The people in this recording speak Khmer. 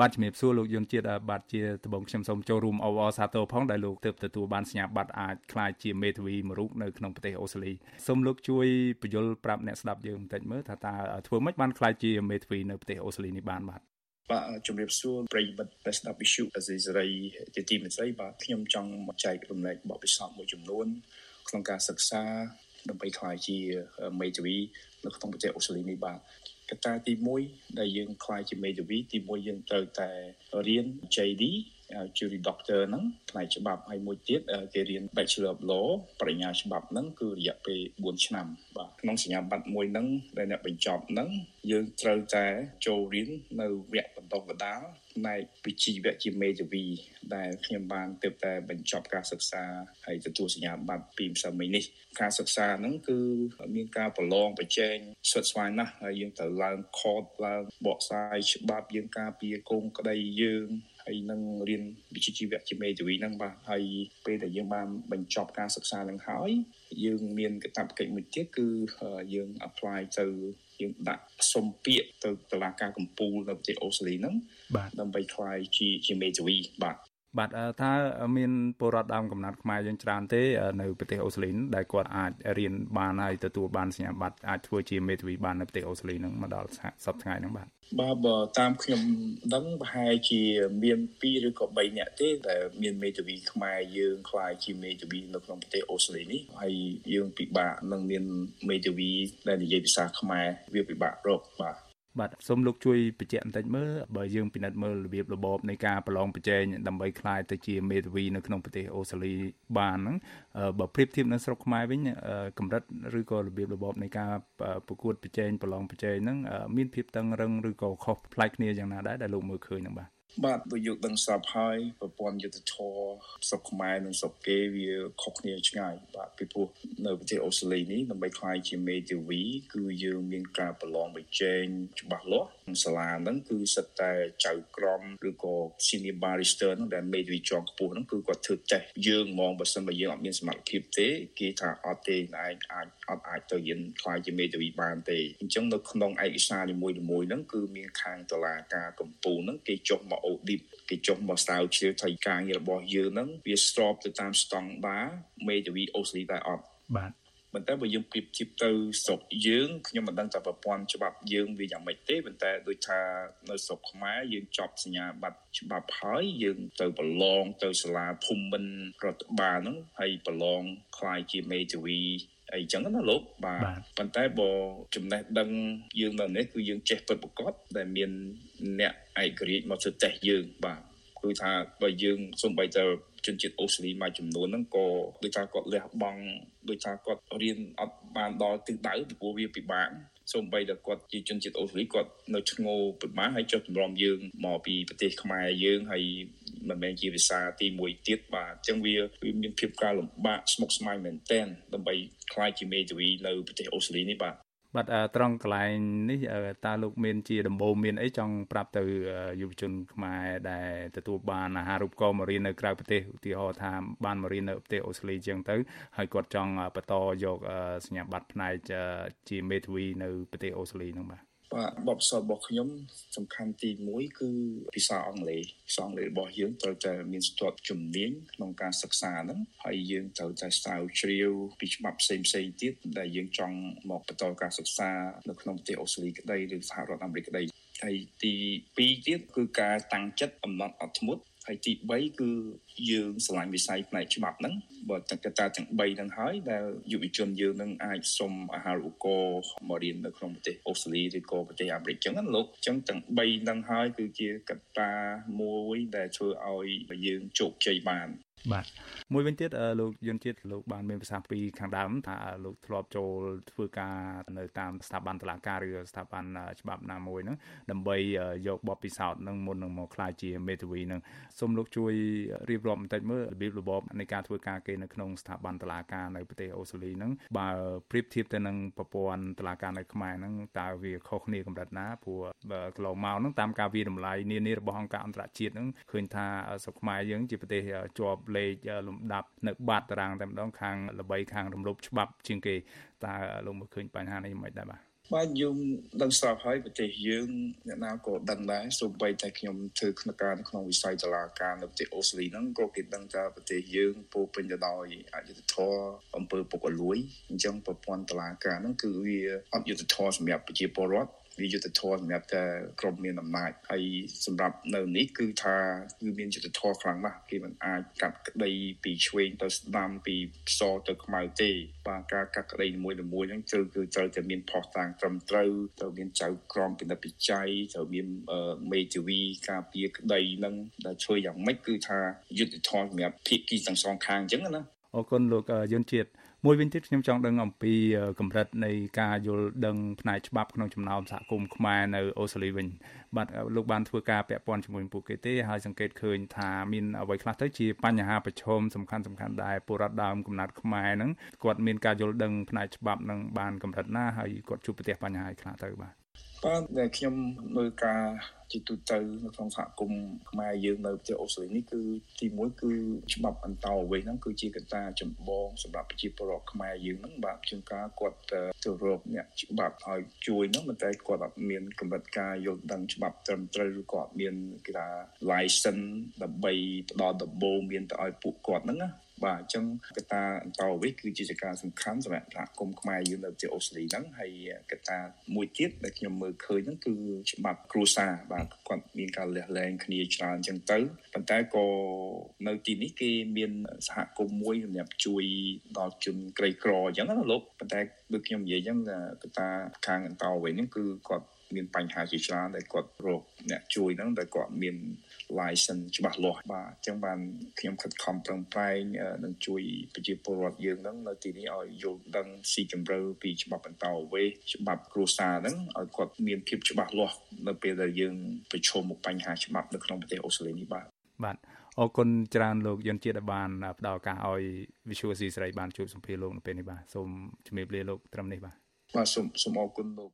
បាទជំរាបសួរលោកយុនជាតិបាទជាដំបងខ្ញុំសូមចូលរួមអបអរសាទរផងដែលលោកទើបទទួលបានសញ្ញាបត្រអាចក្លាយជាមេធាវីមួយរូបនៅក្នុងប្រទេសអូស្ត្រាលីសូមលោកជួយបញ្យល់ប្រាប់អ្នកស្ដាប់យើងបន្តិចមើលថាតើធ្វើម៉េចបានក្លាយជាមេធាវីនៅប្រទេសអូស្ត្រាលីនេះបានបាទបាទជំរាបសួរប្រិយមិត្តដែលស្ដាប់វិទ្យុអេស៊ីសេរីជាទីមេត្រីបាទខ្ញុំចង់មកចែករំលែកបទពិសោធន៍មួយចំនួន ក្នុងការសិក្សាដើម្បីក្លាយជាមេធាវីនៅក្នុងប្រទេសអូស្ត្រាលីនេះបាទ កត្តាទី1ដែលយើងខ្លាយជា Medavi ទី1យើងត្រូវតែរៀន JD jury doctor ហ្នឹងផ្នែកច្បាប់ហើយមួយទៀតគេរៀន Bachelor of Law បរិញ្ញាច្បាប់ហ្នឹងគឺរយៈពេល4ឆ្នាំបាទក្នុងសញ្ញាបត្រមួយហ្នឹងដែលអ្នកបញ្ចប់ហ្នឹងយើងត្រូវតែចូលរៀននៅវគ្គបន្តបណ្ដាល ផ្នែកវិជ្ជាវគ្គជាមេធាវី ដែលខ្ញុំបានទើបតែបញ្ចប់ការសិក្សាហើយទទួលសញ្ញាបត្រពីម្សិលមិញនេះការសិក្សាហ្នឹងគឺមានការប្រឡងប្រជែងស្វិតស្វាញណាស់ហើយយើងត្រូវឡើងខតឡើងបកស្រាយច្បាប់យើងការពារកូនក្តីយើងហើយនឹងរៀនវិជ្ជាជីវៈជាមេធាវីហ្នឹងបាទហើយពេលដែលយើងបានបញ្ចប់ការសិក្សានឹងហើយ យើងមានកាតព្វកិច្ចមួយទៀតគឺយើង apply ទៅយើងដាក់សុំពាក្យទៅតុលាការកំពូលនៅប្រទេសអូស្ត្រាលីហ្នឹងបាទដើម្បីខ្លាយជាជាមេធាវីបាទ បាទតើមានពលរដ្ឋដើមកំណត់ខ្មែរយើងច្រើនទេ នៅប្រទេសអូស្ត្រាលីដែលគាត់អាចរៀនបានហើយទទួលបានសញ្ញាបត្រអាចធ្វើជាមេធាវីបាននៅប្រទេសអូស្ត្រាលីហ្នឹងមកដល់សប្តាហ៍ថ្ងៃហ្នឹងបាទបាទបើតាមខ្ញុំដឹងប្រហែលជាមាន2ឬក៏3នាក់ទេដែលមានមេធាវីខ្មែរយើងខ្លាយជាមេធាវីនៅក្នុងប្រទេសអូស្ត្រាលីនេះហើយយើងពិបាកនឹងមានមេធាវីដែលនិយាយភាសាខ្មែរវាពិបាករកបាទ បាទសូមលោកជួយបញ្ជាក់បន្តិចមើលបើយើងពិនិត្យមើលរបៀបរបបនៃការប្រឡងប្រជែងដើម្បីក្លាយទៅជាមេធាវីនៅក្នុងប្រទេសអូស្ត្រាលីបានហ្នឹងបើប្រៀបធៀបនៅស្រុកខ្មែរវិញកម្រិតឬក៏របៀបរបបនៃការប្រកួតប្រជែងប្រឡងប្រជែងហ្នឹងមានភាពតឹងរឹងឬក៏ខុសប្លែកគ្នាយ៉ាងណាដែរដែលលោកមើលឃើញហ្នឹងបាទ បាទដូចយកដឹងស្រាប់ហើយប្រព័ន្ធយុទ្ធធរស្រុកខ្មែរនិងស្រុកគេវាខុសគ្នាឆ្ងាយបាទពីព្រោះនៅប្រទេសអូស្ត្រាលីនេះដើម្បីខ្លាយជាមេធាវីគឺយើងមានការប្រឡងប្រជែងច្បាស់លាស់សាលាហ្នឹងគឺសិតតែចៅក្រមឬក៏ senior barrister ហ្នឹងដែលមេធាវីជាន់ខ្ពស់ហ្នឹងគឺគាត់ធ្វើតេស្តយើងហ្មងបើសិនបើយើងអត់មានសមត្ថភាពទេគេថាអត់ទេឯងអាចអត់អាចទៅរៀនខ្លាយជាមេធាវីបានទេអញ្ចឹងនៅក្នុងឯកសារនីមួយៗហ្នឹងគឺមានខាងតុលាការកម្ពុជាហ្នឹងគេចុះមក audit គេចុះមកស្រាវជ្រាវថាការងាររបស់យើងហ្នឹងវាស្របទៅតាមស្តង់ដារមេធាវីអូស្ត្រាលីដែរអត់បាទ ប៉ុន្តែបើយើងប្រៀបធៀបទៅស្រុកយើងខ្ញុំមិនដឹងថាប្រព័ន្ធច្បាប់យើងវាយ៉ាងម៉េចទេប៉ុន្តែដូចថានៅស្រុកខ្មែរយើងចប់សញ្ញាបត្រច្បាប់ហើយយើងទៅប្រឡងទៅសាលាភូមិមិនរដ្ឋបាលហ្នឹងហើយប្រឡងខ្លាយជាមេធាវីអីចឹងណាលោកបាទប៉ុន្តែបើចំណេះដឹងយើងនៅនេះគឺយើងចេះពិតប្រាកដដែលមានអ្នកឯករាជ្យមកធ្វើតេស្តយើងបាទគឺថាបើយើងសំបីទៅ ជនជាតិអូស្ត្រាលីមួយចំនួនហ្នឹងក៏ដូចថាគាត់លះបង់ដូចថាគាត់រៀនអត់បានដល់ទិសដៅពីព្រោះវាពិបាកសូម្បីតែគាត់ជាជនជាតិអូស្ត្រាលីគាត់នៅឈ្ងោពិបាកហើយចុះតម្រាំយើងមកពីប្រទេសខ្មែរយើងហើយមិនមែនជាភាសាទី1ទៀតបាទអញ្ចឹងវាវាមានភាពការលំបាកស្មុគស្មាញមែនទែនដើម្បីខ្លាយជាមេធាវីនៅប្រទេសអូស្ត្រាលីនេះបាទ បាទត្រង់កន្លែងនេះតើលោកមានជាដំបូងមានអីចង់ប្រាប់ទៅយុវជនខ្មែរដែលទទួលបានអាហារូបករណ៍មករៀននៅក្រៅប្រទេសឧទាហរណ៍ថាបានមករៀននៅប្រទេសអូស្ត្រាលីជាងទៅហើយគាត់ចង់បន្តយកសញ្ញាបត្រផ្នែកជាមេធាវីនៅប្រទេសអូស្ត្រាលីហ្នឹងបាទ បាទបបសរបស់ខ្ញុំសំខាន់ទី1គឺភាសាអង់គ្លេសភាសាអង់គ្លេសរបស់យើងត្រូវតែមានស្ទាត់ជំនាញក្នុងការសិក្សាហ្នឹងហើយយើងត្រូវតែស្រាវជ្រាវពីច្បាប់ផ្សេងផ្សេងទៀតដែលយើងចង់មកបន្តការសិក្សានៅក្នុងប្រទេសអូស្ត្រាលីក្តីឬសហរដ្ឋអាមេរិកក្តីហើយទី2ទៀតគឺការតាំងចិត្តអំណត់អត់ធ្មត់ ហើយទី3គឺយើងឆ្លាញ់វិស័យផ្នែកច្បាប់ហ្នឹងបើតែកត្តាទាំង3ហ្នឹងហើយដែលយុវជនយើងនឹងអាចសុំអាហារូបករណ៍មករៀននៅក្នុងប្រទេសអូស្ត្រាលីឬក៏ប្រទេសអាមេរិកចឹងណាលោកចឹងទាំង3ហ្នឹងហើយគឺជាកត្តាមួយដែលធ្វើឲ្យយើងជោគជ័យបាន បាទមួយវិញទៀតលោកយន្តជាតិលោកបានមានប្រសាសន៍ពីខាងដើមថាលោកធ្លាប់ចូលធ្វើការនៅតាមស្ថាប័នតុលាការឬស្ថាប័នច្បាប់ណាមួយហ្នឹងដើម្បីយកបទពិសោធន៍នឹងមុននឹងមកក្លាយជាមេធាវីហ្នឹងសូមលោកជួយរៀបរាប់បន្តិចមើលរបៀបរបបនៃការធ្វើការគេនៅក្នុងស្ថាប័នតុលាការនៅប្រទេសអូស្ត្រាលីហ្នឹងបើប្រៀបធៀបទៅនឹងប្រព័ន្ធតុលាការនៅខ្មែរហ្នឹងតើវាខុសគ្នាកម្រិតណាព្រោះកន្លងមកហ្នឹងតាមការវិតម្លៃនានារបស់អង្គការអន្តរជាតិហ្នឹងឃើញថាស្រុកខ្មែរយើងជាប្រទេសជាប់លេខលំដាប់នៅបាតតារាងតែម្ដងខាងល្បីខាងរំលោភច្បាប់ជាងគេតើលោកមើលឃើញបញ្ហានេះមិនដែរបាទបាទយើងដឹងស្រាប់ហើយប្រទេសយើងអ្នកណាក៏ដឹងដែរសូម្បីតែខ្ញុំធ្វើក្នុងការក្នុងវិស័យតុលាការនៅប្រទេសអូស្ត្រាលីហ្នឹងក៏គេដឹងថាប្រទេសយើងពោពេញទៅដោយអយុត្តិធម៌អំពើពុករលួយអញ្ចឹងប្រព័ន្ធតុលាការហ្នឹងគឺវាអត់យុត្តិធម៌សម្រាប់ប្រជាពលរដ្ឋ វាយុទ្ធធម៌សម្រាប់តែក្រុមមានអំណាចហើយសម្រាប់នៅនេះគឺថាគឺមានយុទ្ធធម៌ខ្លាំងណាស់គេមិនអាចកាត់ក្តីពីឆ្វេងទៅស្ដាំពីសទៅខ្មៅទេបាទការកាត់ក្តីនីមួយៗហ្នឹងគឺគឺត្រូវតែមានផុសតាងត្រឹមត្រូវត្រូវមានចៅក្រមពិនិត្យវិច័យត្រូវមានមេធាវីការពារក្តីហ្នឹងដែលជួយយ៉ាងម៉េចគឺថាយុទ្ធធម៌សម្រាប់ភាគីទាំងសងខាងអញ្ចឹងណាអរគុណលោកយុនជាតិ មួយវិញទៀតខ្ញុំចង់ដឹងអំពីកម្រិតនៃការយល់ដឹងផ្នែកច្បាប់ក្នុងចំណោមសហគមន៍ខ្មែរនៅអូស្ត្រាលីវិញបាទលោកបានធ្វើការពាក់ព័ន្ធជាមួយពួកគេទេហើយសង្កេតឃើញថាមានអ្វីខ្លះទៅជាបញ្ហាប្រឈមសំខាន់សំខាន់ដែរពលរដ្ឋដើមកំណត់ខ្មែរហ្នឹងគាត់មានការយល់ដឹងផ្នែកច្បាប់នឹងបានកម្រិតណាហើយគាត់ជួបប្រទះបញ្ហាខ្លះទៅបាទ បាទដែលខ្ញុំមើលការជាទូទៅនៅក្នុងសហគមន៍ខ្មែរយើងនៅប្រទេសអូស្ត្រាលីនេះគឺទីមួយគឺច្បាប់អន្តោប្រវេសន៍ហ្នឹងគឺជាកត្តាចម្បងសម្រាប់ប្រជាពលរដ្ឋខ្មែរយើងហ្នឹងបាទជាងការគាត់ទៅរកអ្នកច្បាប់ឲ្យជួយហ្នឹងប៉ុន្តែគាត់អត់មានកម្រិតការយល់ដឹងច្បាប់ត្រឹមត្រូវឬក៏អត់មានគេថា license ដើម្បីផ្ដល់ដំបូងមានទៅឲ្យពួកគាត់ហ្នឹងណា បាទអញ្ចឹងកត្តាអន្តរវិសគឺជាចការសំខាន់សម្រាប់សហគមន៍ខ្មែរយើងនៅប្រទេសអូស្ត្រាលីហ្នឹងហើយកត្តាមួយទៀតដែលខ្ញុំមើលឃើញហ្នឹងគឺច្បាប់គ្រួសារបាទគាត់មានការលះលែងគ្នាច្រើនអញ្ចឹងទៅប៉ុន្តែក៏នៅទីនេះគេមានសហគមន៍មួយសម្រាប់ជួយដល់ជនក្រីក្រអញ្ចឹងណាលោកប៉ុន្តែដូចខ្ញុំនិយាយអញ្ចឹងកត្តាខាងអន្តរវិសហ្នឹងគឺគាត់ មានបញ្ហាជាច្រើនដែលគាត់រកអ្នកជួយហ្នឹងដែលគាត់មាន license ច្បាស់លាស់បាទអញ្ចឹងបានខ្ញុំខិតខំប្រឹងប្រែងនឹងជួយប្រជាពលរដ្ឋយើងហ្នឹងនៅទីនេះឲ្យយល់ដឹងស៊ីជម្រៅពីច្បាប់បន្តអាវេច្បាប់គ្រួសារហ្នឹងឲ្យគាត់មានភាពច្បាស់លាស់នៅពេលដែលយើងប្រឈមមុខបញ្ហាច្បាប់នៅក្នុងប្រទេសអូស្ត្រាលីនេះបាទបាទអរគុណច្រើនលោកយន្តជាតិដែលបានផ្ដល់ឱកាសឲ្យ Visual C ស្រីបានជួបសម្ភារលោកនៅពេលនេះបាទសូមជំរាបលាលោកត្រឹមនេះបាទបាទសូមសូមអរគុណលោក